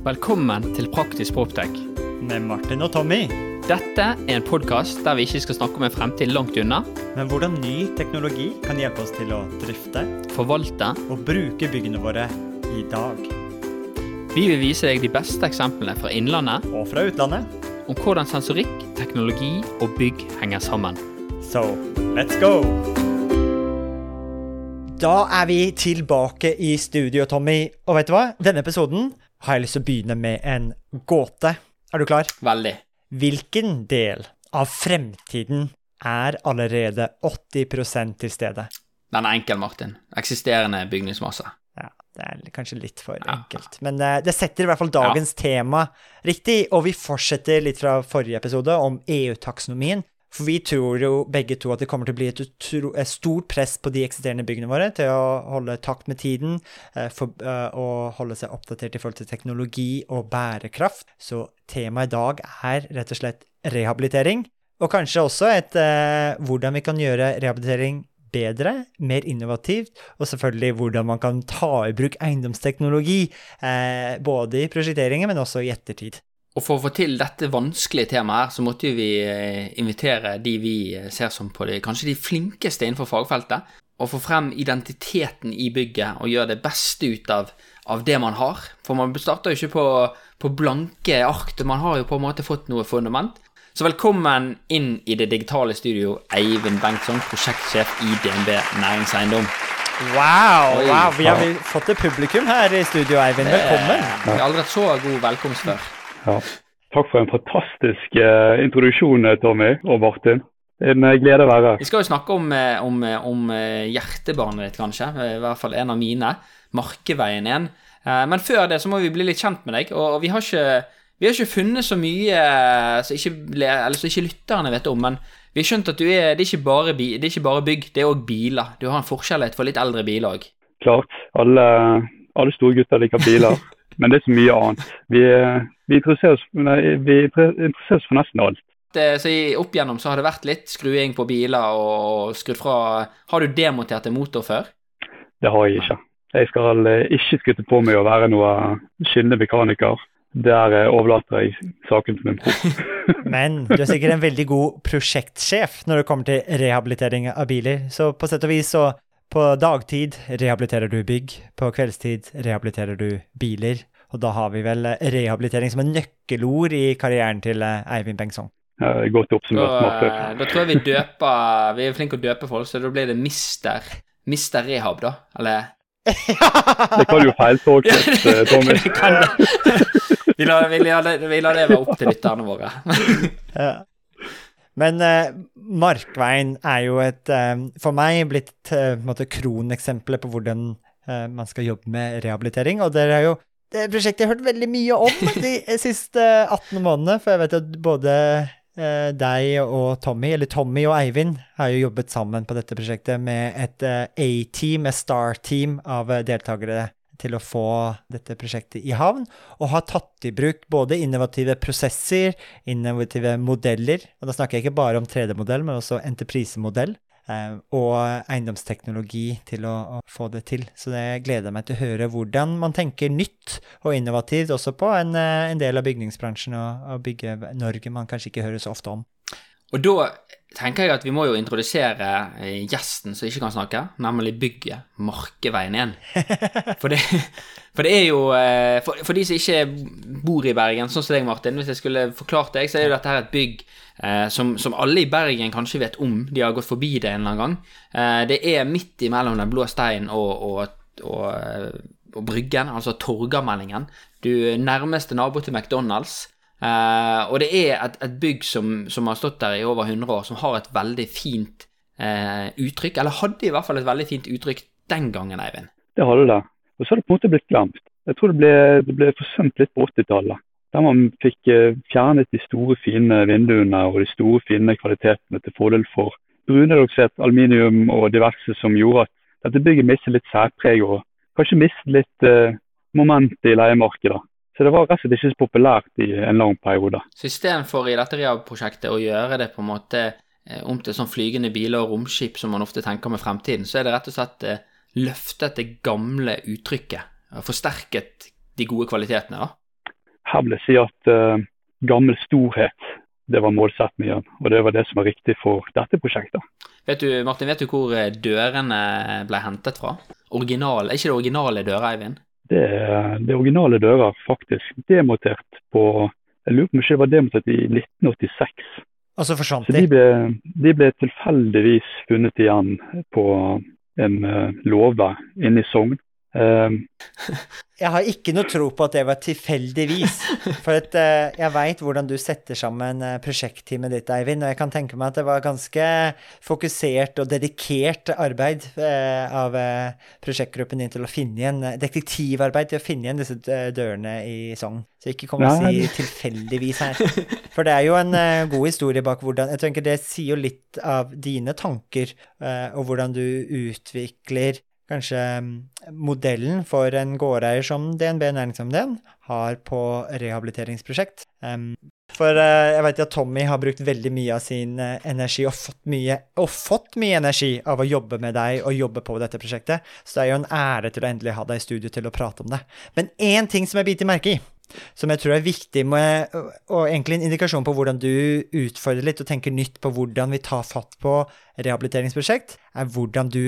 Velkommen til Praktisk Proptech. Med Martin og Tommy. Dette er en podkast der vi ikke skal snakke om en fremtid langt unna, Men hvordan ny teknologi kan hjelpe oss til å drifte forvalte. og bruke byggene våre i dag. Vi vil vise deg de beste eksemplene fra innlandet Og fra utlandet. om hvordan sensorikk, teknologi og bygg henger sammen. So, let's go! Da er vi tilbake i studio, Tommy. Og vet du hva? Denne episoden har jeg lyst til å begynne med en gåte. Er du klar? Veldig. Hvilken del av fremtiden er allerede 80% til stede? Den er enkel, Martin. Eksisterende bygningsmasse. Ja, det er kanskje litt for Ja. enkelt. Men eh, det setter i hvert fall dagens tema riktig. Og vi fortsetter litt fra forrige episode om EU-taksonomien. For vi tror jo begge to at det kommer til å bli et, utro, et stort press på de eksisterende byggene våre til å holde takt med tiden eh, for, eh, og holde seg oppdatert i forhold til teknologi og bærekraft. Så temaet i dag er rett og slett rehabilitering. Og kanskje også et eh, hvordan vi kan gjøre rehabilitering bedre, mer innovativt, og selvfølgelig hvordan man kan ta i bruk eiendomsteknologi, eh, både i prosjekteringen, men også i ettertid. Og for å få til dette vanskelige temaet her, så måtte vi eh, invitere de vi eh, ser som på de, kanskje de flinkeste innenfor fagfeltet, og få frem identiteten i bygget og gjøre det beste ut av, av det man har. For man starter jo ikke på, på blanke ark, man har jo på en måte fått noe fundament. Så velkommen inn i det digitale studio, Eivind Bengtsson, prosjektsjef i DNB Næringseiendom. Wow! Wow, Vi har fått et publikum her i studio, Eivind. Velkommen. Vi har aldri hatt så god velkomst før. Ja. Takk for en fantastisk eh, introduksjon, eh, Tommy og Martin. En eh, glede å være her. Vi skal jo snakke om, om, om hjertebarnet ditt, kanskje. I hvert fall en av mine. Markeveien 1. Eh, Men før det så må vi bli litt kjent med deg. Og vi har ikke, vi har ikke funnet så mye som ikke, eller som ikke lytterne vet om. Men vi har skjønt at du er, det, er ikke bare, det er ikke bare bygg, det er òg biler. Du har en forskjellighet for litt eldre biler òg. Klart, alle, alle store gutter liker biler, men det er så mye annet. Vi, eh, vi, interesserer oss, vi interesserer oss for nesten alt. Så i- opp igjennom så har det vært litt skruing på biler og skrudd fra Har du demontert en motor før? Det har jeg ikke. Jeg skal eh, ikke skutte på meg å være noe skinnende mekaniker. Der eh, overlater jeg saken til min bror. Men du er sikkert en veldig god prosjektsjef når det kommer til rehabilitering av biler. Så på sett og vis så på dagtid rehabiliterer du bygg, på kveldstid rehabiliterer du biler. Og da har vi vel rehabilitering som en nøkkelord i karrieren til eh, Eivind Bengtsson. Ja, Godt oppsummert, Marte. eh, da tror jeg vi døper Vi er flinke å døpe folk, så da blir det Mister Mister Rehab, da. Eller Det kan jo feiltolkes, eh, Tommy. Det kan det. Vi lar, vi, lar vi lar det være opp til lytterne våre. Ja. Men eh, Markveien er jo et, eh, for meg, blitt uh, kroneksempelet på hvordan eh, man skal jobbe med rehabilitering. Og dere har jo det prosjektet jeg har hørt veldig mye om de siste 18 månedene. For jeg vet at både eh, deg og Tommy, eller Tommy og Eivind, har jo jobbet sammen på dette prosjektet med et eh, A-team, et star-team av eh, deltakere til å få dette prosjektet i havn, og har tatt i bruk både innovative prosesser, innovative modeller, og da snakker jeg ikke bare om 3D-modell, men også entreprisemodell, og eiendomsteknologi til å, å få det til. Så det gleder jeg meg til å høre hvordan man tenker nytt og innovativt også på en, eh, en del av bygningsbransjen og, og Bygge-Norge man kanskje ikke hører så ofte om. Og da tenker jeg at vi må jo introdusere eh, gjesten som ikke kan snakke, nemlig bygget Markeveien 1. For det, for det er jo eh, for, for de som ikke bor i Bergen, sånn som deg, Martin, hvis jeg skulle forklart deg, så er jo dette her et bygg eh, som, som alle i Bergen kanskje vet om. De har gått forbi det en eller annen gang. Eh, det er midt imellom Den blå stein og, og, og, eh, og Bryggen, altså Torgallmenningen. Du nærmeste nabo til McDonald's. Eh, og det er et, et bygg som, som har stått der i over 100 år, som har et veldig fint eh, uttrykk. Eller hadde i hvert fall et veldig fint uttrykk den gangen, Eivind. Det hadde det. Og så har det på en måte blitt glemt. Jeg tror det ble, det ble forsømt litt på 80-tallet. Der man fikk eh, fjernet de store, fine vinduene og de store, fine kvalitetene til fordel for brunreduksert aluminium og diverse som gjorde at dette bygget mistet litt særpreg og kanskje mistet litt eh, moment i leiemarkedet. Så det var rett og slett ikke så populært i en lang periode. Så istedenfor i dette RIA-prosjektet å gjøre det på en måte eh, om til sånn flygende biler og romskip som man ofte tenker med fremtiden, så er det rett og slett eh, løftet det gamle uttrykket og forsterket de gode kvalitetene, da. her vil jeg si at uh, gammel storhet det var målsettingen. og det var det som var riktig for dette prosjektet. Vet du, Martin, vet du hvor dørene ble hentet fra? Original, er ikke det originale dører, Eivind? Det det originale dører, faktisk. Demontert på Jeg lurer på om ikke det var demontert i 1986. Altså forsvant de? Ble, de ble tilfeldigvis funnet igjen på en uh, låve inne i Sogn. Um, jeg har ikke noe tro på at det var tilfeldigvis. For at, uh, jeg veit hvordan du setter sammen uh, prosjektteamet ditt, Eivind. Og jeg kan tenke meg at det var ganske fokusert og dedikert arbeid uh, av prosjektgruppen din til å finne igjen Detektivarbeid til å finne igjen disse dørene i Sogn. Så ikke kom og si tilfeldigvis her. For det er jo en god historie bak hvordan Jeg tenker det sier jo litt av dine tanker, og hvordan du utvikler kanskje modellen for en gårdeier som DNB Næringsomdelen har på rehabiliteringsprosjekt. For eh, jeg vet at Tommy har brukt veldig mye av sin eh, energi og fått mye, og fått mye energi av å jobbe med deg og jobbe på dette prosjektet, så det er jo en ære til å endelig ha deg i studio til å prate om det. Men én ting som jeg biter merke i, som jeg tror er viktig, med, og egentlig en indikasjon på hvordan du utfordrer litt og tenker nytt på hvordan vi tar fatt på rehabiliteringsprosjekt, er hvordan du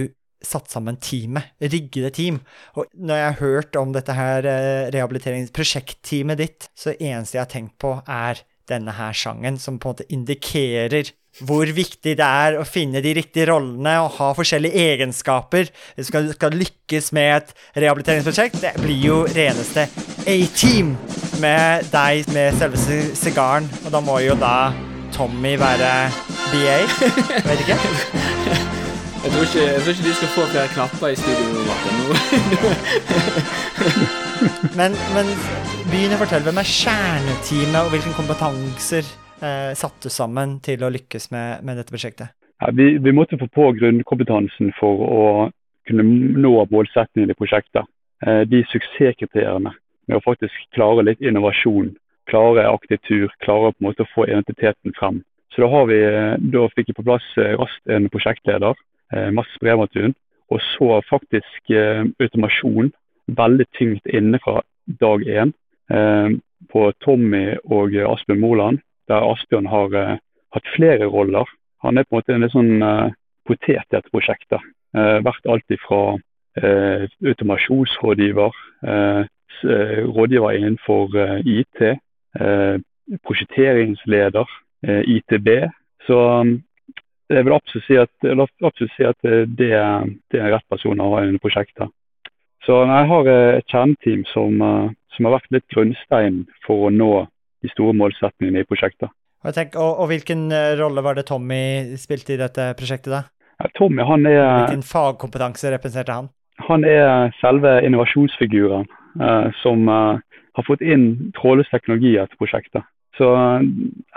satt sammen teamet, riggede team. Og når jeg har hørt om dette her eh, rehabiliteringsprosjektteamet ditt, så eneste jeg har tenkt på, er denne her sangen, som på en måte indikerer hvor viktig det er å finne de riktige rollene og ha forskjellige egenskaper. Hvis du skal, skal lykkes med et rehabiliteringsprosjekt, det blir jo reneste A-team med deg med selve sigaren. Og da må jo da Tommy være BA. Vet ikke. Jeg tror, ikke, jeg tror ikke du skal få flere knapper i studio, Martin. men, men begynn å fortelle. Hvem er kjerneteamet, og hvilke kompetanser eh, satte du sammen til å lykkes med, med dette prosjektet? Ja, vi, vi, måtte få på grunnkompetansen for å kunne nå målsettingene i prosjektet. Eh, de suksesskriteriene med å faktisk klare litt innovasjon, klare aktivitur, klare på en måte å få identiteten frem. Så da, har vi, eh, da fikk vi på plass eh, raskt en prosjektleder masse brevmatun. Og så faktisk eh, automasjon veldig tyngt inne fra dag én eh, på Tommy og Asbjørn Moland, der Asbjørn har hatt flere roller. Han er på en måte en litt sånn potet i dette prosjektet. vært alltid fra automasjonsrådgiver, rådgiver innenfor IT, prosjekteringsleder, ITB. Så jeg vil absolutt si at, absolutt si at det, det, er rett person å ha i prosjektet. Så jeg har eh, et kjerneteam som, eh, som, har vært litt grunnstein for å nå de store målsetningene i prosjektet. Og, tenker, og, og, Hvilken eh, rolle var det Tommy spilte i dette prosjektet? da? Ja, Tommy, han er... Hvilken fagkompetanse representerte han? Han er selve innovasjonsfiguren eh, som eh, har fått inn trådløs teknologi i prosjektet. Så eh,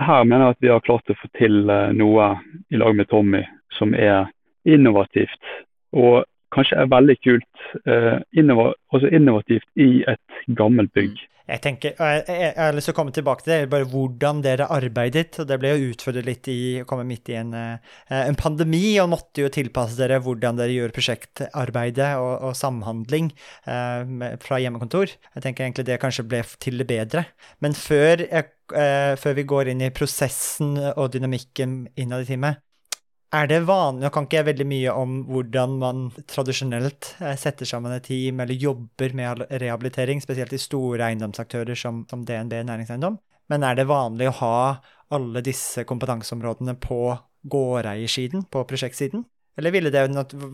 her mener jeg at vi har klart å få til eh, noe i lag med Tommy som er innovativt. Og kanskje er veldig kult. Eh, innov også innovativt i et gammelt bygg. Jeg tenker, jeg, jeg, jeg, har lyst til å komme tilbake til det, bare hvordan dere arbeidet. og Det ble jo utfordret litt i å komme midt i en, en, pandemi, og måtte jo tilpasse dere hvordan dere gjør prosjektarbeidet og, og samhandling eh, fra hjemmekontor. Jeg tenker egentlig det kanskje ble til det bedre. Men før eh, før vi går inn i prosessen og dynamikken innad i teamet. Er det vanlig, Nå kan ikke jeg veldig mye om hvordan man tradisjonelt eh, setter sammen et team eller jobber med rehabilitering, spesielt i store eiendomsaktører som, som DNB Næringseiendom, men er det vanlig å ha alle disse kompetanseområdene på gårdeiersiden, på prosjektsiden? Eller ville det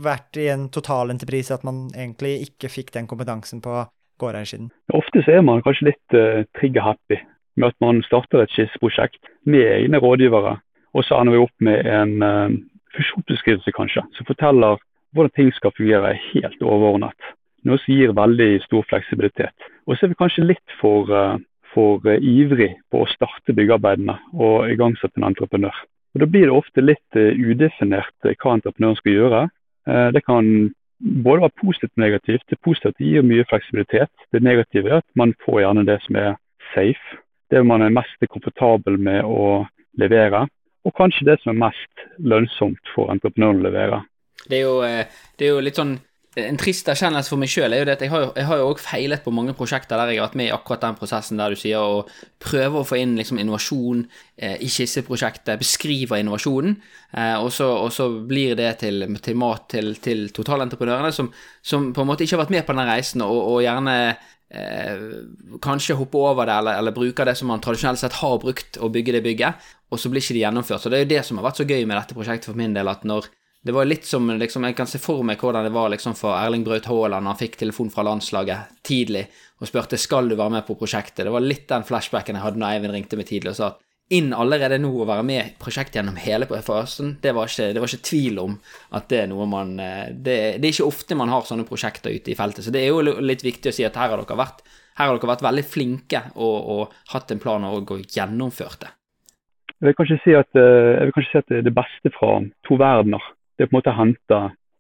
vært i en totalentreprise at man egentlig ikke fikk den kompetansen på gårdeiersiden? Ofte så er man kanskje litt uh, trigger-happy med at man starter et skisseprosjekt med egne rådgivere. Og så ender vi opp med en uh, fusjonsbeskrivelse kanskje, som forteller hvordan ting skal fungere helt overordnet. Noe som gir veldig stor fleksibilitet. Og så er vi kanskje litt for, uh, for uh, ivrig på å starte byggearbeidene og igangsette en entreprenør. Og Da blir det ofte litt udefinert hva entreprenøren skal gjøre. Det kan både være positivt og negativt. Det positive gir mye fleksibilitet. Det negative er at man får gjerne det som er safe det man er mest komfortabel med å levere. Og kanskje det som er mest lønnsomt for entreprenøren å levere. Det er jo, eh, det er jo litt sånn en trist erkjennelse for meg sjøl er jo det at jeg har jo, også feilet på mange prosjekter der jeg har vært med i akkurat den prosessen der du sier å prøve å få inn liksom innovasjon eh, i skisseprosjektet, beskriver innovasjonen, eh, og, så, og, så, blir det til, til mat til, til totalentreprenørene som, som, på en måte ikke har vært med på den reisen, og, og gjerne eh, kanskje hopper over det, eller, eller, bruker det som man tradisjonelt sett har brukt å bygge det bygget, og så blir ikke det gjennomført. Så det er jo det som har vært så gøy med dette prosjektet for min del, at når det var litt som liksom, Jeg kan se for meg hvordan det var liksom, for Erling Braut Haaland han fikk telefon fra landslaget tidlig og spurte skal du være med på prosjektet. Det var litt den flashbacken jeg hadde når Eivind ringte meg tidlig og sa at inn allerede nå å være med i prosjektet gjennom hele fasen, det var, ikke, det var ikke tvil om at det er noe man eh, det, det, er ikke ofte man har sånne prosjekter ute i feltet. Så det er jo litt viktig å si at her har dere vært, har dere vært veldig flinke og, og hatt en plan og, og gjennomført det. Jeg vil kanskje si at, eh, kanskje si at det er det beste fra to verdener det er på en måte å hente,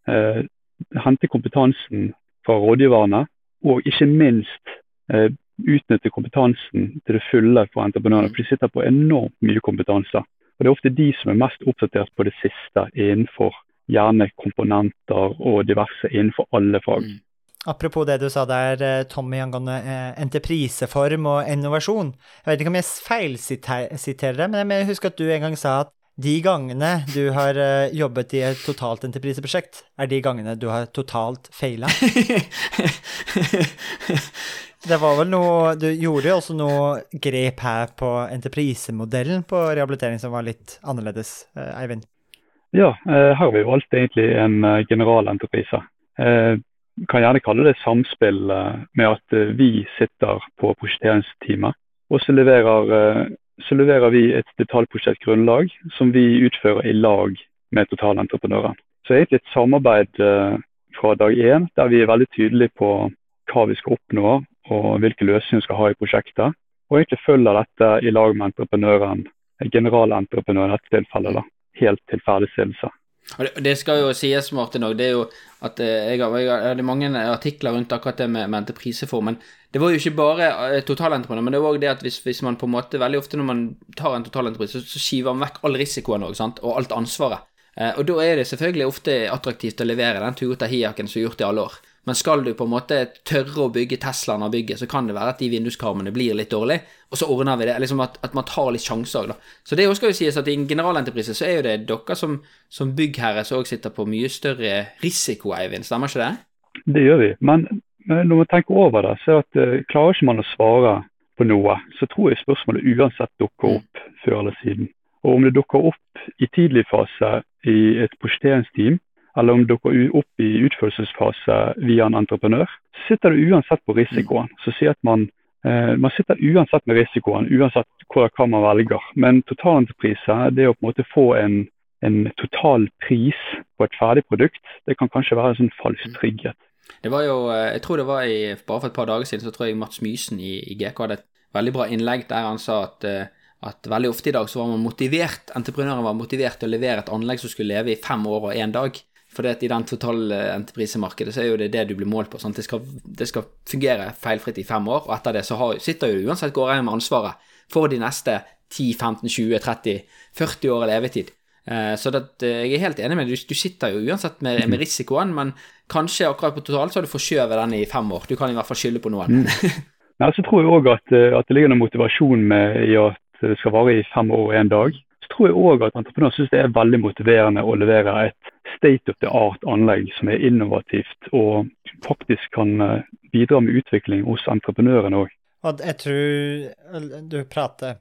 eh, hente kompetansen fra rådgiverne, og ikke minst eh, utnytte kompetansen til det fulle for entreprenørene. For de sitter på enormt mye kompetanse. Og Det er ofte de som er mest oppdatert på det siste innenfor gjerne komponenter og diverse innenfor alle fag. Mm. Apropos det du sa der, eh, Tommy, angående eh, entrepriseform og innovasjon. Jeg vet ikke om jeg feilsiterer det, men jeg husker at du en gang sa at de gangene du har uh, jobbet i et totalt entrepriseprosjekt, er de gangene du har totalt feila? det var vel noe Du gjorde jo også noe grep her på entreprisemodellen på rehabilitering som var litt annerledes, uh, Eivind? Ja, uh, her har vi valgt egentlig en generalentreprise. kan gjerne kalle det samspill med at vi sitter på prosjekteringsteamet og så leverer så leverer vi et detaljprosjektgrunnlag som vi utfører i lag med totalentreprenøren. Så egentlig et samarbeid eh, fra dag én der vi er veldig tydelige på hva vi skal oppnå og hvilke løsninger vi skal ha i prosjektet. Og egentlig følger dette i lag med entreprenøren, generalentreprenøren i dette tilfellet, da, helt til ferdigstillelse. Det skal jo sies, Martin. Det er jo at eh, jeg jeg har, mange artikler rundt akkurat det med, med entrepriseformen. Det var jo ikke bare eh, totalentreprenør, men det var òg det at hvis, hvis, man på en måte Veldig ofte når man tar en totalentreprise, så, så skiver man vekk all risikoen òg, og alt ansvaret. Eh, og da er det selvfølgelig ofte attraktivt å levere den Toyota Hiaken som er gjort i alle år. Men skal du på en måte tørre å bygge Teslaen av bygget, så kan det være at de vinduskarmene blir litt dårlige, og så ordner vi det. Liksom at, at man tar litt sjanser da. Så det skal jo sies at i en generalentreprise så er jo det dere som, som byggherre som òg sitter på mye større risiko, Eivind. Stemmer ikke det? Det gjør vi. Men når man tenker over det, så er at uh, klarer ikke man å svare på noe, så tror jeg spørsmålet uansett dukker opp mm. før eller siden. Og om det dukker opp i tidlig fase i et prosjekteringsteam, eller om du går opp i utførelsesfase via en entreprenør, så sitter du uansett på risikoen. Så si at man, eh, man sitter uansett med risikoen, uansett hva, hva man velger. Men totalentreprise, det å på en måte få en, en total pris på et ferdig produkt, det kan kanskje være en sånn falsk mm. trygghet. Det var jo, eh, jeg tror det var i, bare for et par dager siden, så tror jeg Mats Mysen i, i GK hadde et veldig bra innlegg der han sa at, eh, at veldig ofte i dag så var man motivert, entreprenøren var motivert til å levere et anlegg som skulle leve i fem år og én dag. For i den totale entreprisemarkedet så er jo det det du blir målt på. Det, skal, det skal fungere feilfritt i fem år, og etter det så har, sitter jo uansett gårdeieren med ansvaret for de neste 10, 15, 20, 30, 40 år levetid. Eh, så det, eh, jeg er helt enig med deg. Du, sitter jo uansett med, med, risikoen, men kanskje akkurat på totalt så har du forskjøvet den i fem år. Du kan i hvert fall skylde på noen. Mm. Ja, så tror jeg òg at, eh, at, det ligger noen motivasjon med i at det skal vare i fem år og en dag. Tror jeg òg at entreprenører syns det er veldig motiverende å levere et state of the art-anlegg som er innovativt og faktisk kan eh, bidra med utvikling hos entreprenørene òg. Jeg tror du prater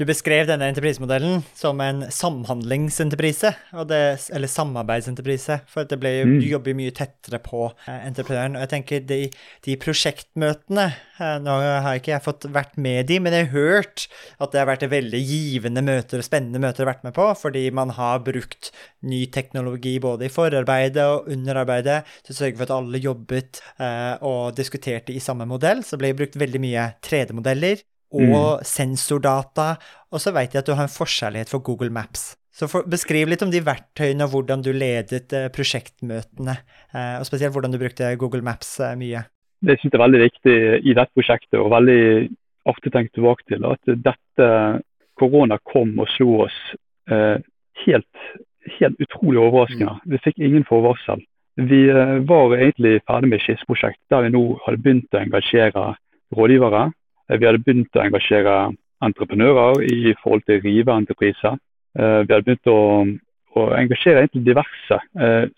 du beskrev denne entreprisemodellen som en samhandlingsentreprise, eller samarbeidsentreprise, for det ble, mm. du jobber mye tettere på eh, entreprenøren. Og jeg tenker de, de prosjektmøtene eh, Nå har ikke jeg fått vært med de, men jeg har hørt at det har vært veldig givende møter og spennende møter å vært med på, fordi man har brukt ny teknologi både i forarbeidet og underarbeidet til å sørge for at alle jobbet eh, og diskuterte i samme modell. Så ble det brukt veldig mye 3D-modeller og mm. sensordata. Og så vet jeg at du har en forskjellighet for Google Maps. Så for, Beskriv litt om de verktøyene og hvordan du ledet eh, prosjektmøtene, eh, og spesielt hvordan du brukte Google Maps eh, mye. Det synes jeg er veldig viktig i dette prosjektet, og veldig artig tenkt tilbake til. At dette korona kom og slo oss eh, helt, helt, utrolig overraskende. Mm. Vi fikk ingen forvarsel. vi var egentlig ferdig med skisseprosjekt der vi nå hadde begynt å engasjere rådgivere. Vi hadde begynt å engasjere entreprenører i forhold til riveentrepriser. Vi hadde begynt å, å engasjere diverse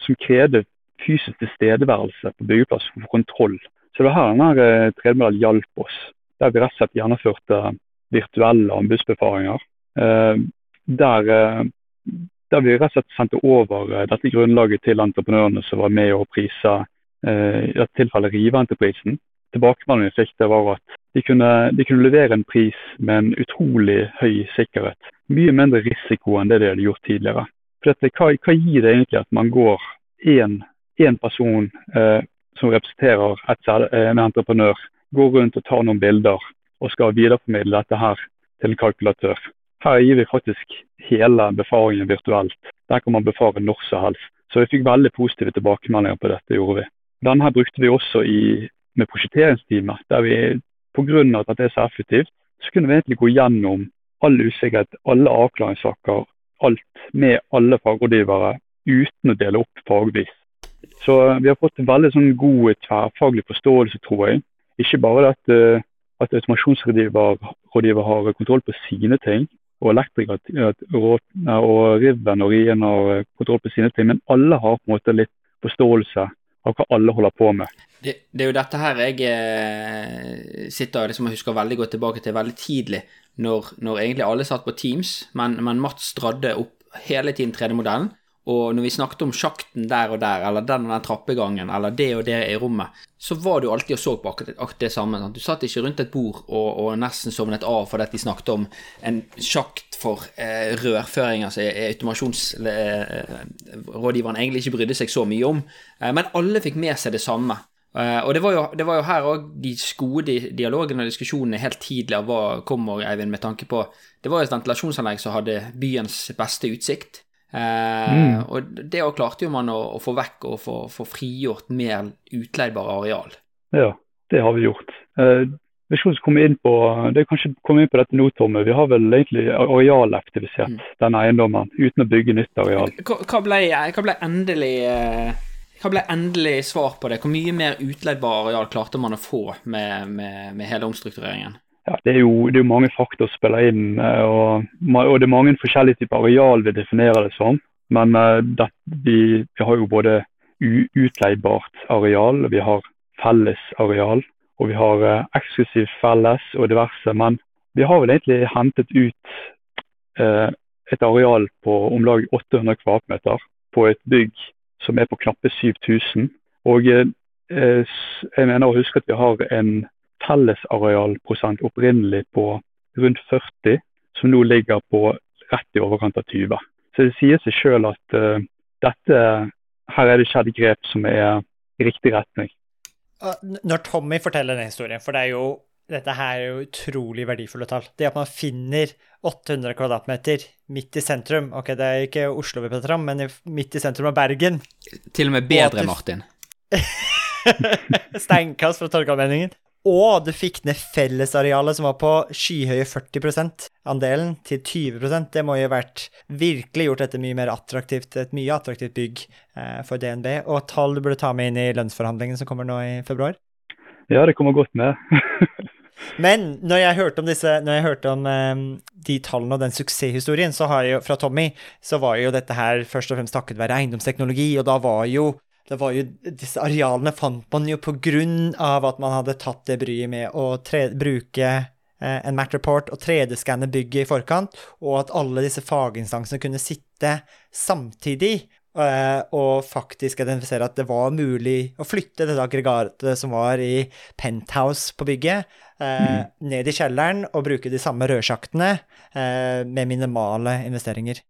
som krevde fysisk tilstedeværelse på byggeplass for kontroll. Så det var her denne hjalp oss. Der vi rett og slett gjennomførte virtuelle anbudsbefaringer. Der der vi rett og slett sendte over eh, dette grunnlaget til entreprenørene som var med å prise eh, i dette tilfellet Rive-entreprisen. Tilbakemeldingen vi fikk det var at de kunne, de kunne, levere en pris med en utrolig høy sikkerhet. Mye mindre risiko enn det de hadde gjort tidligere. For dette, hva, hva, gir det egentlig at man går én person eh, som representerer et, en entreprenør, går rundt og tar noen bilder og skal videreformidle dette her til en kalkulatør. Her gir vi faktisk hele befaringen virtuelt. Der kan man befare når som helst. Så vi fikk veldig positive tilbakemeldinger på dette. gjorde vi. Denne brukte vi også i, med prosjekteringsteamet. der vi Pga. at det er så effektivt, så kunne vi egentlig gå gjennom all usikkerhet, alle avklaringssaker, alt med alle fagrådgivere uten å dele opp fagvis. Så vi har fått en veldig sånn god tverrfaglig forståelse, tror jeg. Ikke bare at, eh, at automasjonsrådgiver har kontroll på sine ting, og elektrikere og Riven og Rien har kontroll på sine ting. Men alle har på en måte litt forståelse av hva alle holder på med. Det, det er jo dette her jeg eh, sitter liksom og husker veldig godt tilbake til veldig tidlig, når, når egentlig alle satt på Teams, men, men Mats dradde opp hele tiden 3D-modellen. Og når vi snakket om sjakten der og der, eller den og den trappegangen, eller det og det i rommet, så var du alltid og så på akkurat det samme. Sant? Du satt ikke rundt et bord og, og nesten sovnet av fordi de snakket om en sjakt for eh, rørføring, altså automasjonsrådgiveren eh, egentlig ikke brydde seg så mye om. Eh, men alle fikk med seg det samme. Uh, og det var, jo, det var jo, her òg de gode dialogene og diskusjonene helt tidlig av hva kommer, Eivind, med tanke på Det var jo et ventilasjonsanlegg som hadde byens beste utsikt. Eh, mm. Og det klarte jo man å, å, få vekk og få, få frigjort mer utleidbare areal. Ja, det har vi gjort. Eh, vi skal komme inn på, det er kanskje komme inn på dette nå, Tomme. Vi har vel egentlig arealaktivisert mm. denne eiendommen uten å bygge nytt areal. Hva ble, hva ble endelig eh, hva ble endelig svar på det? Hvor mye mer utleidbar areal klarte man å få med, med, med hele omstruktureringen? Ja, det, er jo, det er mange faktorer som spiller inn. Eh, og, og, det er mange forskjellige typer areal vi definerer det som. Men uh, det, vi, vi, har jo både utleidbart areal, vi har felles areal, og vi har uh, eksklusivt felles og diverse. Men vi har vel egentlig hentet ut eh, et areal på om lag 800 kvadratmeter på et bygg som er på knappe 7000. Og jeg mener å huske at vi har en fellesarealprosent opprinnelig på rundt 40, som nå ligger på rett i overkant av 20. Så det sier seg sjøl at uh, dette, her er det skjedd grep som er i riktig retning. Når Tommy forteller den historien, for det er jo, dette her er jo utrolig verdifulle tall. Det at man finner 800 kvadratmeter midt i sentrum Ok, det er ikke Oslo vi prater om, men midt i sentrum av Bergen. Til og med bedre, Martin. Steinkast fra Torgallmenningen. Og du fikk ned fellesarealet, som var på skyhøye 40 andelen, til 20% Det må jo ha vært virkelig gjort dette mye mer attraktivt, et mye attraktivt bygg eh, for DNB. Og tall du burde ta med inn i lønnsforhandlingene som kommer nå i februar? Ja, det kommer godt med. Men når jeg hørte om, disse, jeg hørte om um, de tallene og den suksesshistorien så har jeg, fra Tommy, så var jo dette her først og fremst takket være eiendomsteknologi, og da var jo det var jo, Disse arealene fant man jo på grunn av at man hadde tatt det bryet med å tre, bruke eh, en Matt Report og 3D-skanne bygget i forkant, og at alle disse faginstansene kunne sitte samtidig eh, og faktisk identifisere at det var mulig å flytte dette aggregatet som var i penthouse på bygget, eh, mm. ned i kjelleren og bruke de samme rørsjaktene eh, med minimale investeringer.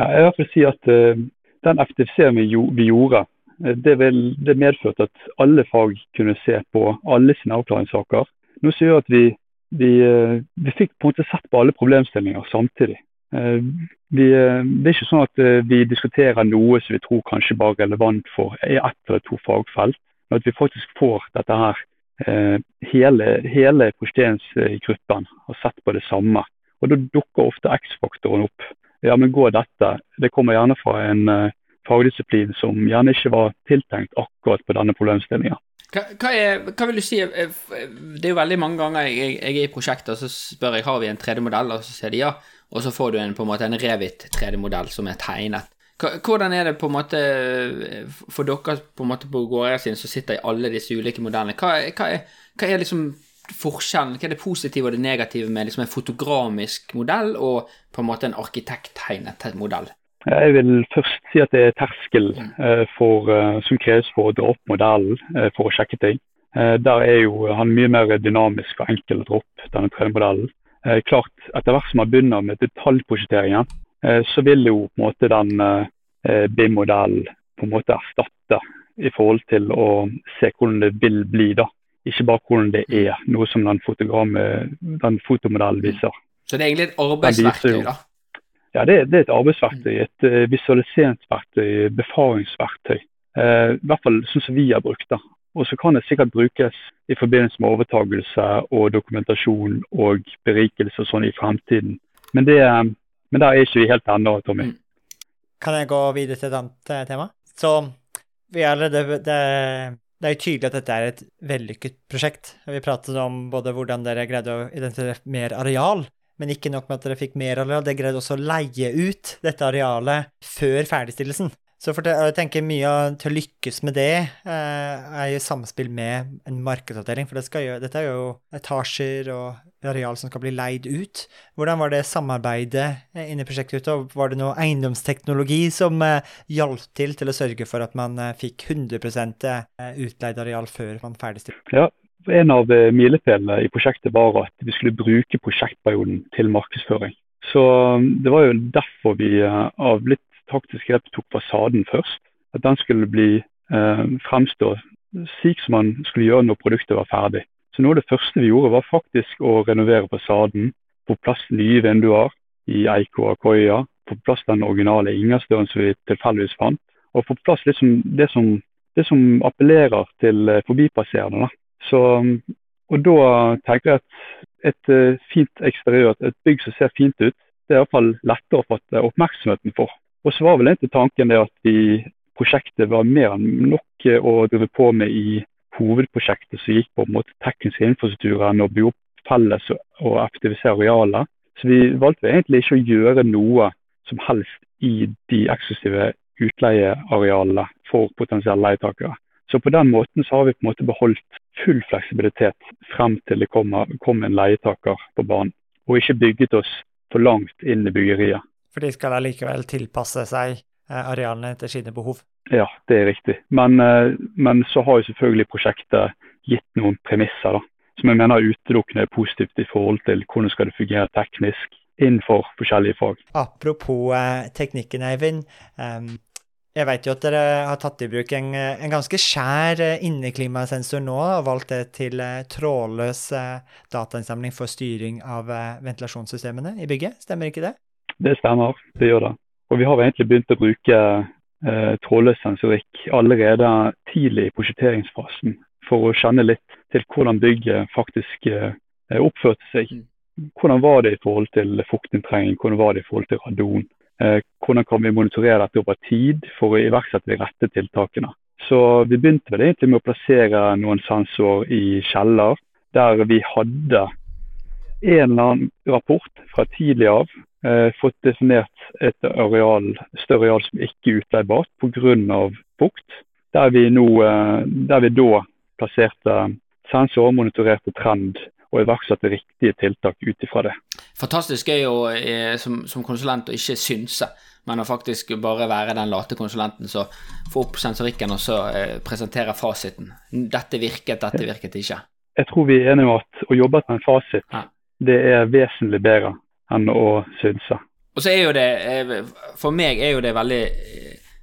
Ja, jeg vil si at uh, den effektiviseringen vi gjorde Eh, det, vil, det medførte at alle fag kunne se på alle sine avklaringssaker. Noe som gjør at vi, vi, eh, vi, fikk på en måte sett på alle problemstillinger samtidig. Eh, vi, det er ikke sånn at vi diskuterer noe som vi tror kanskje bare er relevant for ett eller to fagfelt, men at vi faktisk får dette her hele, hele prosjekteringsgruppen har sett på det samme. Og Da dukker ofte X-faktoren opp. Ja, men går dette? Det kommer gjerne fra en fagdisiplin som gjerne ikke var tiltenkt akkurat på denne problemstillingen. Hva, hva, hva, vil du si Det er jo veldig mange ganger jeg, jeg er i prosjekter, så spør jeg har vi en 3D-modell, og så sier de ja. Og så får du en, på en måte en Revit 3D-modell som er tegnet. Hvordan er det på en måte for dere på en måte på gårder sine som sitter i alle disse ulike modellene? Hva, hva, er, hva, er, liksom forskjellen? Hva er det positive og det negative med liksom en fotogramisk modell og på en måte en arkitekttegnet modell? Jeg vil først si at det er terskel uh, for, uh, som kreves for å dra opp modellen uh, for å sjekke ting. Der er jo han mye mer dynamisk og enkel å dra opp denne 3D-modellen. klart, Etter hvert som man begynner med detaljprosjekteringen, så vil jo på en måte den BIM-modellen på en måte erstatte i forhold til å se hvordan det vil bli. da. Ikke bare hvordan det er, noe som den, den fotomodellen viser. Så det er egentlig et arbeidsverktøy, da? Ja, det, det, er et arbeidsverktøy, et uh, visualiseringsverktøy, befaringsverktøy. Uh, I hvert fall sånn som vi har brukt det. Og så kan det sikkert brukes i forbindelse med overtagelse og dokumentasjon og berikelse og sånn i fremtiden. Men, det, men der er ikke vi helt ennå, Tommy. Mm. Kan jeg gå videre til et annet eh, tema? Så vi er allerede det, det er jo tydelig at dette er et vellykket prosjekt. Vi pratet om både hvordan dere greide å identifisere mer areal, men ikke nok med at dere fikk mer areal, dere greide også å leie ut dette arealet før ferdigstillelsen. Så for jeg tenker mye til å lykkes med det eh, er i samspill med en markedsavdeling. For det gjøre, dette er jo etasjer og areal som skal bli leid ut. Hvordan var det samarbeidet inni inne i prosjektet ute? Og var det noe eiendomsteknologi som eh, hjalp til til å sørge for at man eh, fikk 100 eh, utleid areal før man ferdigstilte? Ja, en av eh, milepælene i prosjektet var at vi skulle bruke prosjektperioden til markedsføring. Så um, Det var jo derfor vi eh, av litt taktisk grep tok fasaden først. At den skulle bli eh, fremstå slik som man skulle gjøre når produktet var ferdig. Så Noe av det første vi gjorde, var faktisk å renovere fasaden. Få plass nye vinduer i eik og akoya. Få plass den originale inngangsdøren som vi tilfeldigvis fant. Og få plass liksom det, som, det som appellerer til forbipasserende. Så, og da tenker jeg at et uh, fint eksteriør, et bygg som ser fint ut, det er iallfall lettere å fatte oppmerksomheten for. Og så var vel egentlig tanken det at vi, prosjektet var mer enn nok å drive på med i hovedprosjektet som gikk på en måte teknisk infrastrukturen og bygge opp felles og effektivisere arealer. Så vi valgte egentlig ikke å gjøre noe som helst i de eksklusive utleiearealene for potensielle leietakere. Så på den måten så har vi på en måte beholdt full fleksibilitet frem til det kom, kom en leietaker på banen. Og ikke bygget oss for langt inn i byggeriet. For de skal allikevel tilpasse seg eh, arealene etter sine behov? Ja, det er riktig. Men, eh, men så har jo selvfølgelig prosjektet gitt noen premisser, da. Som jeg mener utelukkende er positivt i forhold til hvordan skal det fungere teknisk innenfor forskjellige fag. Apropos eh, teknikken, Eivind. Um, jeg vet jo at dere har tatt i bruk en, en ganske skjær eh, inneklimasensor nå, og valgt det til eh, trådløs eh, datainnsamling for styring av ventilasjonssystemene i bygget. Stemmer ikke det? Det stemmer, det gjør det. Og vi har egentlig begynt å bruke eh, trådløs sensorikk allerede tidlig i prosjekteringsfasen for å kjenne litt til hvordan bygget faktisk eh, oppførte seg. Mm. Hvordan var det i forhold til fuktinntrengning, hvordan var det i forhold til radon. Eh, hvordan kan vi monitorere dette over tid for å iverksette de rette tiltakene. Så Vi begynte vel egentlig med å plassere noen sensorer i kjeller, der vi hadde en eller annen rapport fra tidlig av eh, fått definert et areal, større areal som ikke er utleiebart pga. fukt. Der vi, nå, eh, der vi da plasserte sensorer, monitorerte trend og iverksatte riktige tiltak ut ifra det. Fantastisk gøy jo eh, som, som, konsulent å ikke synse, men å faktisk bare være den late konsulenten som får opp sensorikken og så eh, presenterer fasiten. Dette virket, dette virket ikke. Jeg tror vi er enige om at å jobbe med en fasit, ja. det er vesentlig bedre enn å synse. Og så er jo det, eh, for meg er jo det veldig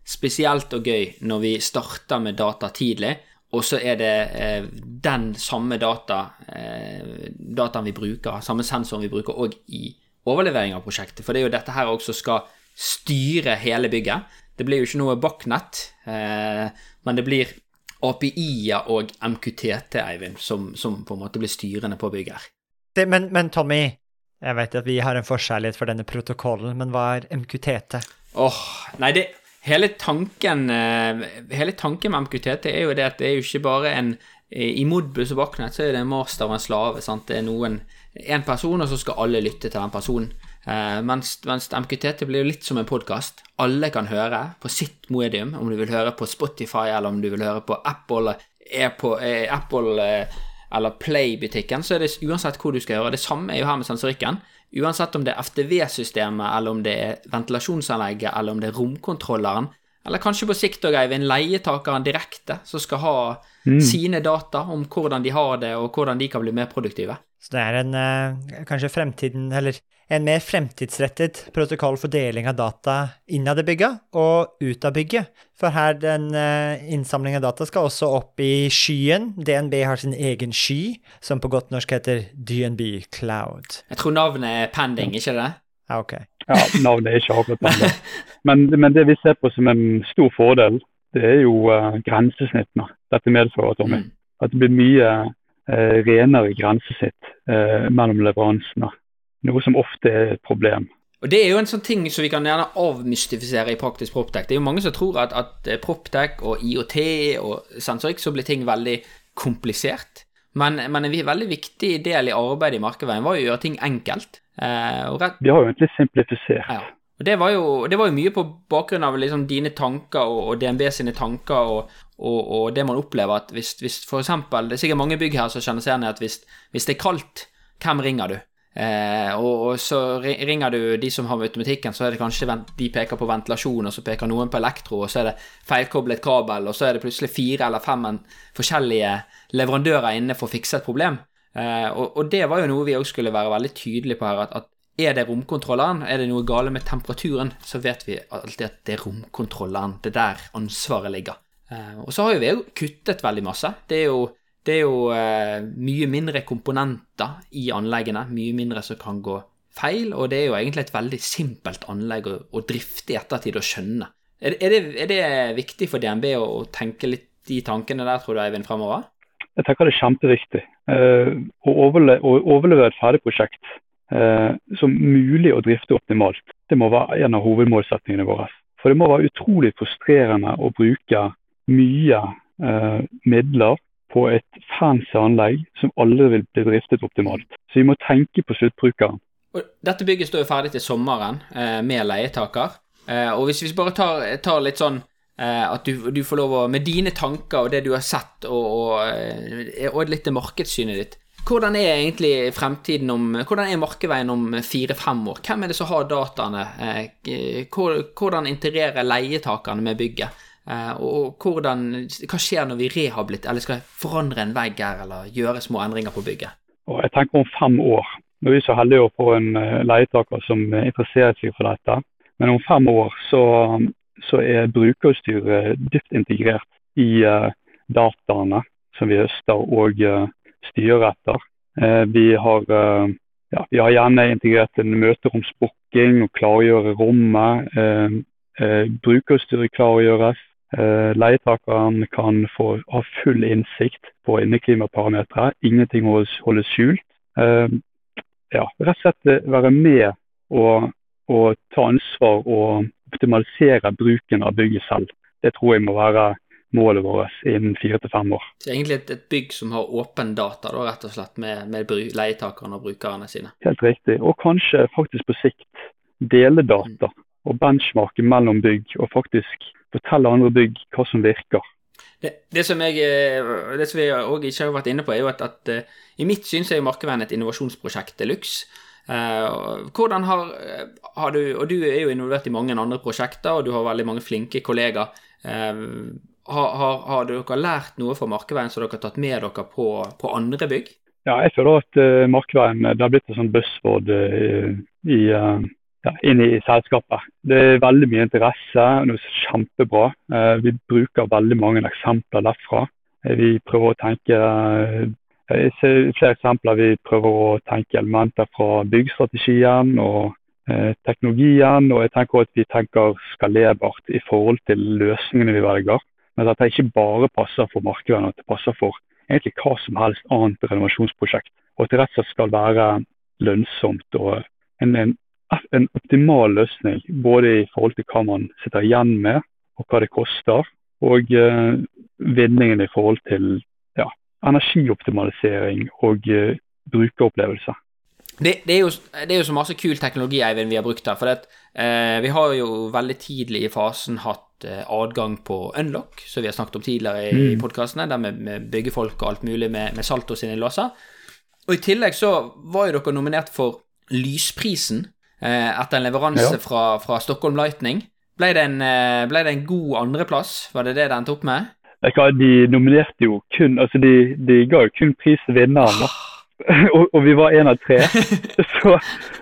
spesielt og gøy når vi starter med data tidlig og så er det eh, den samme data, eh, dataen vi bruker, samme sensoren vi bruker òg i overlevering av prosjektet. For det er jo dette her også skal styre hele bygget. Det blir jo ikke noe Bachnet, eh, men det blir API-er og MQTT, Eivind, som, som, på en måte blir styrende på bygget. Det, men, men, Tommy, jeg vet at vi har en forskjellighet for denne protokollen, men hva er MQTT? Åh, oh, nei, det hele tanken, eh, hele tanken med MQTT er jo det at det er jo ikke bare en I Modbus og Baknet så er det en master og en slave. sant? Det er noen, en person, og så skal alle lytte til den personen. Eh, mens, mens, MQTT blir jo litt som en podkast. Alle kan høre på sitt medium, om du vil høre på Spotify, eller om du vil høre på Apple, er på, er Apple eller Play-butikken, så er det uansett hvor du skal høre. Det samme er jo her med sensorikken. Uansett om det er FTV-systemet, eller om det er ventilasjonsanlegget, eller om det er romkontrolleren, eller kanskje på sikt òg, Eivind, leietakeren direkte, som skal ha mm. sine data om hvordan de har det, og hvordan de kan bli mer produktive. Så det er en uh, kanskje fremtiden, eller en mer fremtidsrettet protokoll for deling av data innad i bygget og ut av bygget. For her den uh, innsamling av data skal også opp i skyen. DNB har sin egen sky, som på godt norsk heter DNB Cloud. Jeg tror navnet er pending, ikke det? Ja, ok. ja, navnet er ikke avgjort pending. Men, men, det vi ser på som en stor fordel, det er jo uh, grensesnittene dette medfører, Tommy. Mm. At det blir mye uh, renere grensesnitt mellom leveransene. Noe som ofte er et problem. Og Det er jo en sånn ting som vi kan gjerne avmystifisere i praktisk proptech. Det er jo mange som tror at, at eh, proptech og IOT og sensorikk så blir ting veldig komplisert. Men, men, en veldig viktig del i arbeidet i Markeveien var jo å gjøre ting enkelt. Eh, rett... Vi har jo egentlig simplifisert. Ja. Og det var, jo, det var, jo, mye på bakgrunn av liksom dine tanker og, og DNB sine tanker og, og, og, det man opplever at hvis, hvis eksempel, Det er sikkert mange bygg her som kjenner seg igjen i at hvis, hvis det er kaldt, hvem ringer du? Eh, og, og, så ringer du de som har automatikken, så er det kanskje de peker på ventilasjon, og så peker noen på elektro, og så er det feilkoblet kabel, og så er det plutselig fire eller fem forskjellige leverandører inne for å fikse et problem. Eh, og, og, det var jo noe vi òg skulle være veldig tydelige på her, at, at er det romkontrolleren, er det noe gale med temperaturen, så vet vi alltid at det er romkontrolleren. Det er der ansvaret ligger. Eh, og så har jo vi jo kuttet veldig masse. Det er jo det er jo eh, mye mindre komponenter i anleggene, mye mindre som kan gå feil, og det er jo egentlig et veldig simpelt anlegg å, å drifte i ettertid og skjønne. Er, er, det, er, det, viktig for DNB å, å, tenke litt de tankene der, tror du, Eivind, fremover? Jeg tenker det er kjempeviktig. Eh, å, overle å, overleve et ferdig prosjekt eh, som mulig å drifte optimalt, det må være en av hovedmålsettingene våre. For det må være utrolig frustrerende å bruke mye eh, midler på et fancy anlegg som aldri vil bli driftet optimalt. Så vi må tenke på sluttbrukeren. Dette bygget står jo ferdig til sommeren eh, med leietaker. Eh, og hvis vi bare tar, tar litt sånn eh, at du, du, får lov å Med dine tanker og det du har sett, og, og, eh, og litt det markedssynet ditt hvordan er egentlig fremtiden om Hvordan er markedveien om fire-fem år? Hvem er det som har dataene? Eh, hvordan integrerer leietakerne med bygget? Eh, og hvordan, hva skjer når vi rehabiliterer, eller skal forandre en vegg her, eller gjøre små endringer på bygget? Og jeg tenker om fem år. Nå er vi så heldige å få en eh, leietaker som interesserer seg for dette. Men om fem år så, så er brukerutstyret dypt integrert i uh, dataene som vi høster og uh, styrer etter. Uh, vi, har, ja, vi har gjerne integrert en møteromsbooking og klargjøre rommet. Brukerutstyret klargjøres. Eh, leietakeren kan få ha full innsikt på inneklimaparametere. Ingenting holdes skjult. Eh, ja, rett og slett eh, være med og, og, ta ansvar og optimalisere bruken av bygget selv. Det tror jeg må være målet vårt innen fire til fem år. Så egentlig et, et, bygg som har åpen data, da, rett og slett, med, med leietakerne og brukerne sine? Helt riktig. Og kanskje faktisk på sikt dele data mm. Og benchmarke mellom bygg, og faktisk fortelle andre bygg hva som virker. Det, det som jeg, eh, det som jeg også ikke har vært inne på, er jo at, at uh, i mitt syn så er Markeveien et innovasjonsprosjekt de luxe. Uh, hvordan har, har, du Og du er jo involvert i mange andre prosjekter, og du har veldig mange flinke kollegaer. Har, har, har, dere lært noe fra Markeveien som dere har tatt med dere på, på andre bygg? Ja, jeg føler at Markeveien det har blitt et sånt buzzword i, i ja, inn i selskapet. Det er veldig mye interesse, og det er kjempebra. Eh, vi bruker veldig mange eksempler derfra. Eh, vi prøver å tenke eh, jeg flere eksempler. Vi prøver å tenke elementer fra byggstrategien og teknologien. Og jeg tenker at vi tenker skalerbart i forhold til løsningene vi velger. Men at det ikke bare passer for markedet, at det passer for egentlig hva som helst annet renovasjonsprosjekt. Og at det rett og slett skal være lønnsomt og en, en en optimal løsning. Både i forhold til hva man sitter igjen med, og hva det koster. Og eh, vinningen i forhold til ja, energioptimalisering og eh, brukeropplevelse. Det, det, er jo, det, er jo, så masse kul teknologi Eivind, vi har brukt her. For det, eh, vi har jo veldig tidlig i fasen hatt eh, adgang på unlock, som vi har snakket om tidligere i, mm. i podkastene, der med, med byggefolk og alt mulig med, med Salto sine låser. Og i tillegg så var jo dere nominert for Lysprisen etter en leveranse ja. fra, fra, Stockholm Lightning. Ble det, en, eh, ble det en god andreplass? Var det det det endte opp med? De nominerte jo kun Altså, de, de ga jo kun pris til vinneren, og, og, vi var én av tre. Så,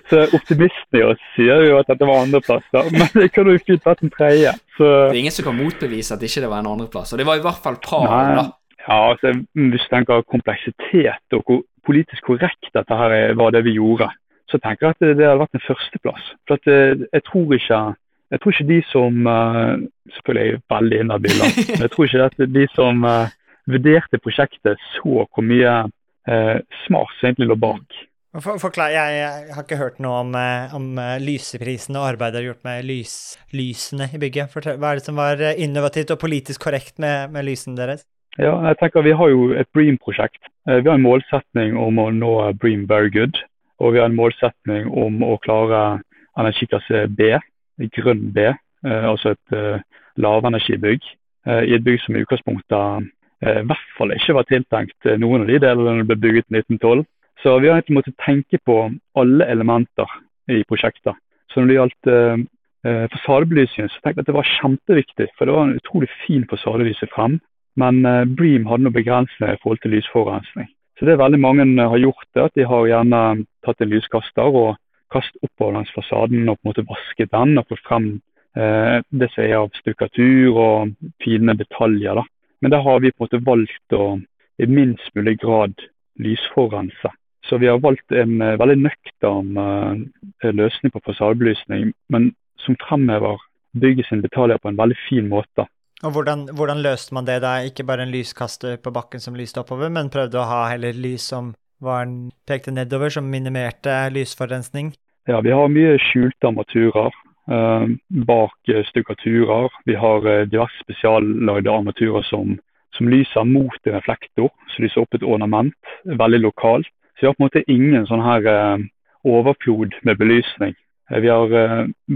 så optimisten i oss sier jo at dette var andreplass, da. Men det kunne jo fint vært en tredje. Så. Det er ingen som kan motbevise at ikke det var en andreplass. Og det var i hvert fall par, da. Ja, altså, Hvis du tenker kompleksitet og hvor politisk korrekt dette her var det vi gjorde, så tenker jeg at det, hadde vært en førsteplass. For eh, jeg tror ikke jeg tror ikke de som uh, Selvfølgelig er veldig inhabil, men jeg tror ikke at de som uh, vurderte prosjektet, så hvor mye eh, smart som egentlig lå bak. For, forklar, jeg, jeg, har ikke hørt noe om, eh, om lyseprisen og arbeidet gjort med lys, lysene i bygget. Fortell, hva er det som var eh, innovativt og politisk korrekt med, med lysene deres? Ja, jeg tenker Vi har jo et Bream-prosjekt. Vi har en målsetning om å nå Bream Very Good. Og vi har en målsetning om å klare energiklasse B, grønn B, altså et lavenergibygg. I et bygg som i utgangspunktet Eh, i hvert fall ikke var tiltenkt eh, noen av de delene ble bygget i 1912. Så vi har egentlig måttet tenke på alle elementer i prosjektet. Så når det gjaldt eh, eh fasadebelysningen, så tenkte jeg at det var kjempeviktig. For det var en utrolig fin fasade å vise frem. Men eh, Bream hadde noen begrensninger i forhold til lysforurensning. Så det veldig mange har gjort, det, at de har gjerne tatt en lyskaster og kastet oppover langs fasaden og på en måte vasket den og fått frem eh, det som er av stukkatur og fine detaljer. da. Men der har vi på en måte valgt å i minst mulig grad lysforurense. Så vi har valgt en uh, veldig nøktern uh, løsning på fasadebelysning, men som fremhever bygget sin detaljer på en veldig fin måte. Og hvordan, hvordan, løste man det da? Ikke bare en lyskaster på bakken som lyste oppover, men prøvde å ha heller lys som var, pekte nedover, som minimerte lysforurensning? Ja, vi har mye skjulte armaturer. Eh, bak eh, stukkaturer. Vi har eh, diverse spesiallagde armaturer som, som, lyser mot en reflektor, så lyser opp et ornament. Veldig lokalt. Så vi har på en måte ingen sånn her overflod med belysning. Vi har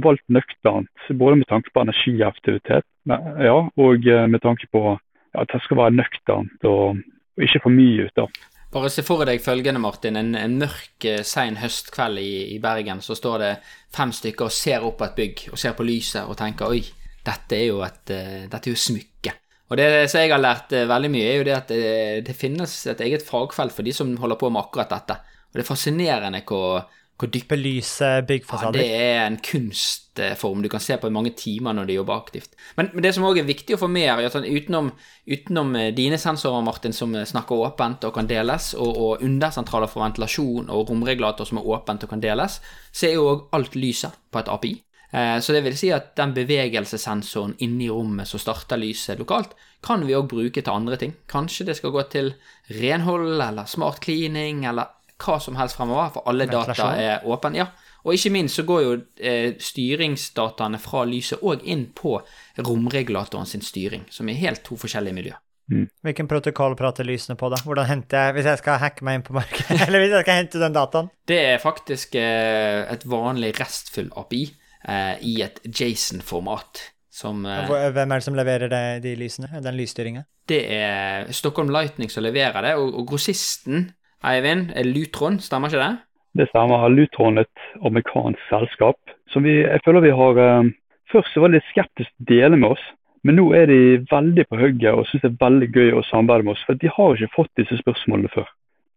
valgt nøkternt, både med tanke på energiaktivitet ja, og med tanke på at det skal være nøkternt og, og ikke for mye ut av. Bare se for deg følgende, Martin. En, en mørk, eh, sein høstkveld i, i, Bergen, så står det fem stykker og ser opp på et bygg og ser på lyset og tenker oi, dette er jo et uh, dette er jo smykke. Og det som jeg har lært veldig mye, er jo det at det, det, finnes et eget fagfelt for de som holder på med akkurat dette. Og det er fascinerende hvor hvor dypt Belyse byggfasader. Ja, det er en kunstform du kan se på i mange timer når du jobber aktivt. Men, men det som òg er viktig å få med, er at utenom, utenom, eh, dine sensorer, Martin, som snakker åpent og kan deles, og, og undersentraler for ventilasjon og romregulator som er åpent og kan deles, så er jo òg alt lyset på et API. Eh, så det vil si at den bevegelsessensoren inni rommet som starter lyset lokalt, kan vi òg bruke til andre ting. Kanskje det skal gå til renhold eller smart cleaning eller hva som helst fremover, for alle data er åpne. Ja. Og ikke minst så går jo eh, styringsdataene fra lyset òg inn på romregulatoren sin styring, som er helt to forskjellige miljøer. Mm. Hvilken protokoll prater lysene på, da? Hvordan henter jeg Hvis jeg skal hacke meg inn på markedet, eller hvis jeg skal hente den dataen? Det er faktisk eh, et vanlig restfull API eh, i et Jason-format. Som, Hvem er det som leverer det, de lysene? Den lysstyringa? Det er Stockholm Lightning som leverer det, og, og grossisten Eivind, er Lutron, stemmer ikke det? Det stemmer. Lutron er et amerikansk selskap som vi, jeg føler vi har uh, Først så var de litt skeptiske til å dele med oss, men nå er de veldig på hugget og syns det er veldig gøy å samarbeide med oss. For de har ikke fått disse spørsmålene før.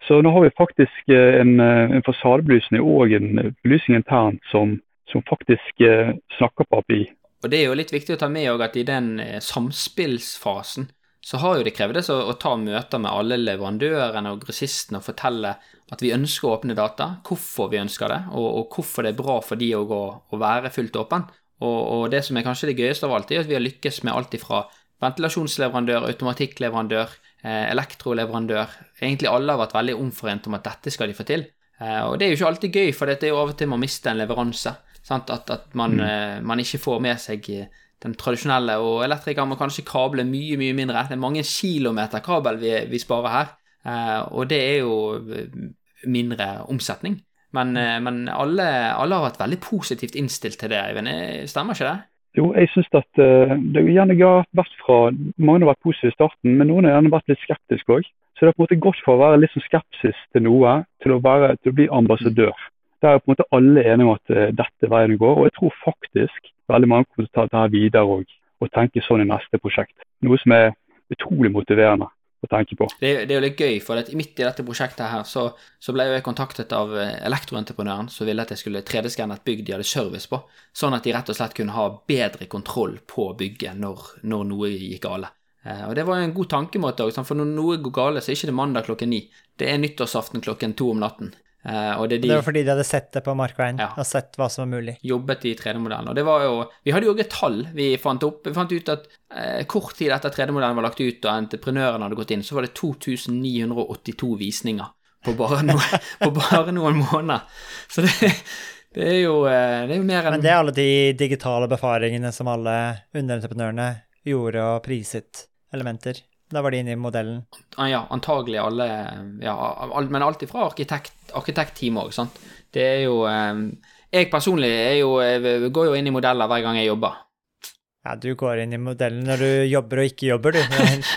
Så nå har vi faktisk uh, en, uh, en fasadebelysning og en belysning internt som, som faktisk snakker på API. Og Det er jo litt viktig å ta med at i den samspillsfasen så har jo det krevdes å, å ta møter med alle leverandørene og grossistene og fortelle at vi ønsker å åpne data, hvorfor vi ønsker det, og, og hvorfor det er bra for de å, gå, å være fullt åpen. Og, og, det som er kanskje det gøyeste av alt, er at vi har lykkes med alt ifra ventilasjonsleverandør, automatikkleverandør, eh, elektroleverandør. Egentlig alle har vært veldig omforent om at dette skal de få til. Eh, og det er jo ikke alltid gøy, for det er jo av og til man mister en leveranse. At, at, man, mm. eh, man, ikke får med seg den tradisjonelle, og elektrikeren må kanskje kable mye, mye mindre. Det er mange kilometer kabel vi, vi sparer her, eh, og det er jo eh, mindre omsetning. Men, eh, men alle, alle, har vært veldig positivt innstilt til det, Eivind. Stemmer ikke det? Jo, jeg syns at det gjerne har vært fra Mange har vært positive i starten, men noen har gjerne vært litt skeptiske òg. Så det har på en måte gått fra å være litt sånn skepsis til noe, til å, være, til å bli ambassadør. Der er på en måte alle enige om at dette er veien å gå. Og jeg tror faktisk veldig mange kommer til å ta dette videre og, og tenke sånn i neste prosjekt. Noe som er utrolig motiverende å tenke på. Det, det er jo litt gøy, for midt i dette prosjektet her, så, så ble jeg kontaktet av eh, elektroentreprenøren som ville at jeg skulle 3D-skanne et bygg de hadde service på, sånn at de rett og slett kunne ha bedre kontroll på bygget når, når noe gikk gale. Eh, og Det var en god tankemåte, for når noe går gale, så er det ikke mandag klokken ni. Det er nyttårsaften klokken to om natten. Uh, det, de, det, var fordi de hadde sett det på markveien ja, og sett hva som var mulig. Jobbet i 3D-modellen. Og det var jo Vi hadde jo et tall vi fant opp. Vi fant ut at uh, kort tid etter 3D-modellen var lagt ut og entreprenøren hadde gått inn, så var det 2982 visninger på bare, noe, på bare noen måneder. Så det, det, er jo, uh, det er jo mer enn Men det er alle de digitale befaringene som alle underentreprenørene gjorde og priset elementer. Da var de inne i modellen? Ja, antagelig alle. Ja, men alt ifra arkitekt, arkitektteam òg, sant. Det er jo eh, Jeg personlig jo, jeg går jo inn i modeller hver gang jeg jobber. Ja, du går inn i modellen når du jobber og ikke jobber, du.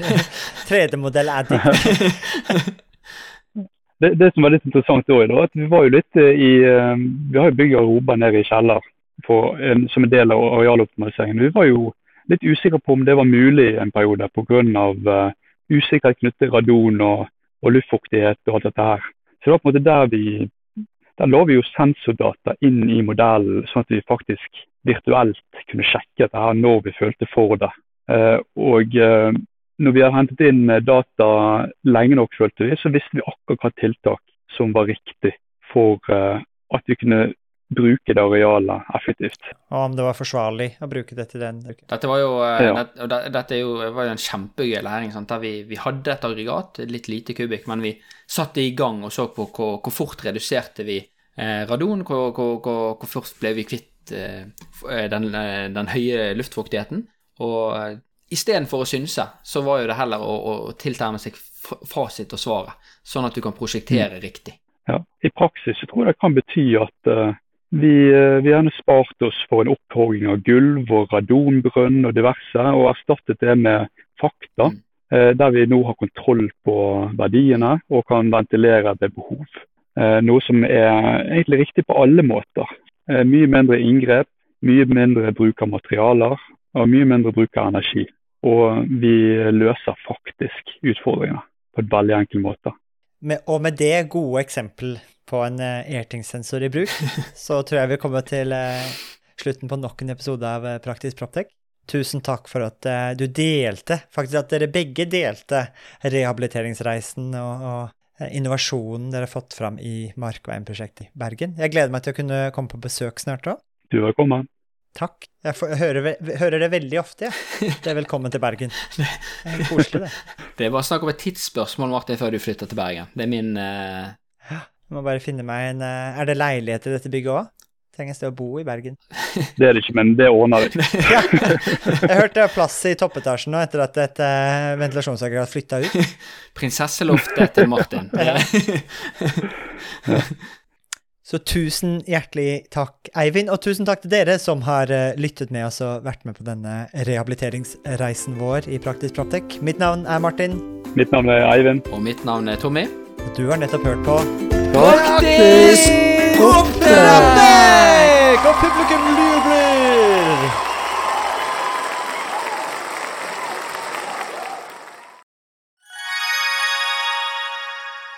3D-modell er ditt. det, det som var litt interessant òg, at vi var jo litt eh, i Vi har jo bygd garderober nede i kjeller for, som en del av arealoptimaliseringen. Vi var jo litt usikker på om det var mulig en periode pga. Uh, usikkerhet knyttet til radon og, og, luftfuktighet og alt dette her. Så det var på en måte der vi der la vi jo sensordata inn i modellen, sånn at vi faktisk virtuelt kunne sjekke dette her når vi følte for det. Uh, og uh, når vi har hentet inn data lenge nok, følte vi, så visste vi akkurat hva tiltak som var riktig for at vi kunne bruke det arealet effektivt. Og om det var forsvarlig å bruke det til den Dette var jo, eh, ja. det, dette jo, var jo en kjempegøy læring. Sant? der vi, vi, hadde et aggregat, litt lite kubikk, men vi satte i gang og så på hvor, hvor fort reduserte vi eh, radon, hvor, hvor, hvor, fort ble vi kvitt eh, den, eh, den, høye luftfuktigheten. Og eh, istedenfor å synse, så var jo det heller å, å tilterne seg fasit og svaret, sånn at du kan prosjektere mm. riktig. Ja, I praksis så tror jeg det kan bety at uh, vi, eh, vi har spart oss for en opphogging av gulv og radonbrønn og diverse, og erstattet det med fakta. Mm. Eh, der vi nå har kontroll på verdiene og kan ventilere ved behov. Eh, noe som er egentlig riktig på alle måter. Mye mindre inngrep, mye mindre bruk av materialer og mye mindre bruk av energi. Og vi løser faktisk utfordringene på en veldig enkel måte. Med, og med det gode eksempel på en uh, Airting-sensor i bruk, så tror jeg vi kommer til uh, slutten på nok en episode av uh, Praktisk Proptek. Tusen takk for at du delte, faktisk at dere begge delte rehabiliteringsreisen og, og innovasjonen dere har fått fram i Markveien-prosjektet i Bergen. Jeg gleder meg til å kunne komme på besøk snart òg. Du er velkommen. Takk. Jeg, får, jeg hører, hører, det veldig ofte, jeg. Det er velkommen til Bergen. Det er koselig, det. Det er bare snakk om et tidsspørsmål, Martin, før du flytter til Bergen. Det er min uh, jeg må bare finne meg en uh... Er det leilighet i dette bygget òg? Trenger et sted å bo i Bergen. Det er det ikke, men det ordner vi. ja. Jeg hørte det er plass i toppetasjen nå etter at et uh, ventilasjonsaggregat flytta ut. Prinsesseloftet til Martin. ja. Så tusen hjertelig takk, Eivind, og tusen takk til dere som har uh, lyttet med oss og vært med på denne rehabiliteringsreisen vår i Praktisk Proptek. Mitt navn er Martin. Mitt navn er Eivind. Og mitt navn er Tommy. Og du har nettopp hørt på Praktisk oppdrag! Og publikum jubler!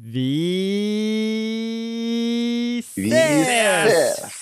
Vi ses! Vi ses!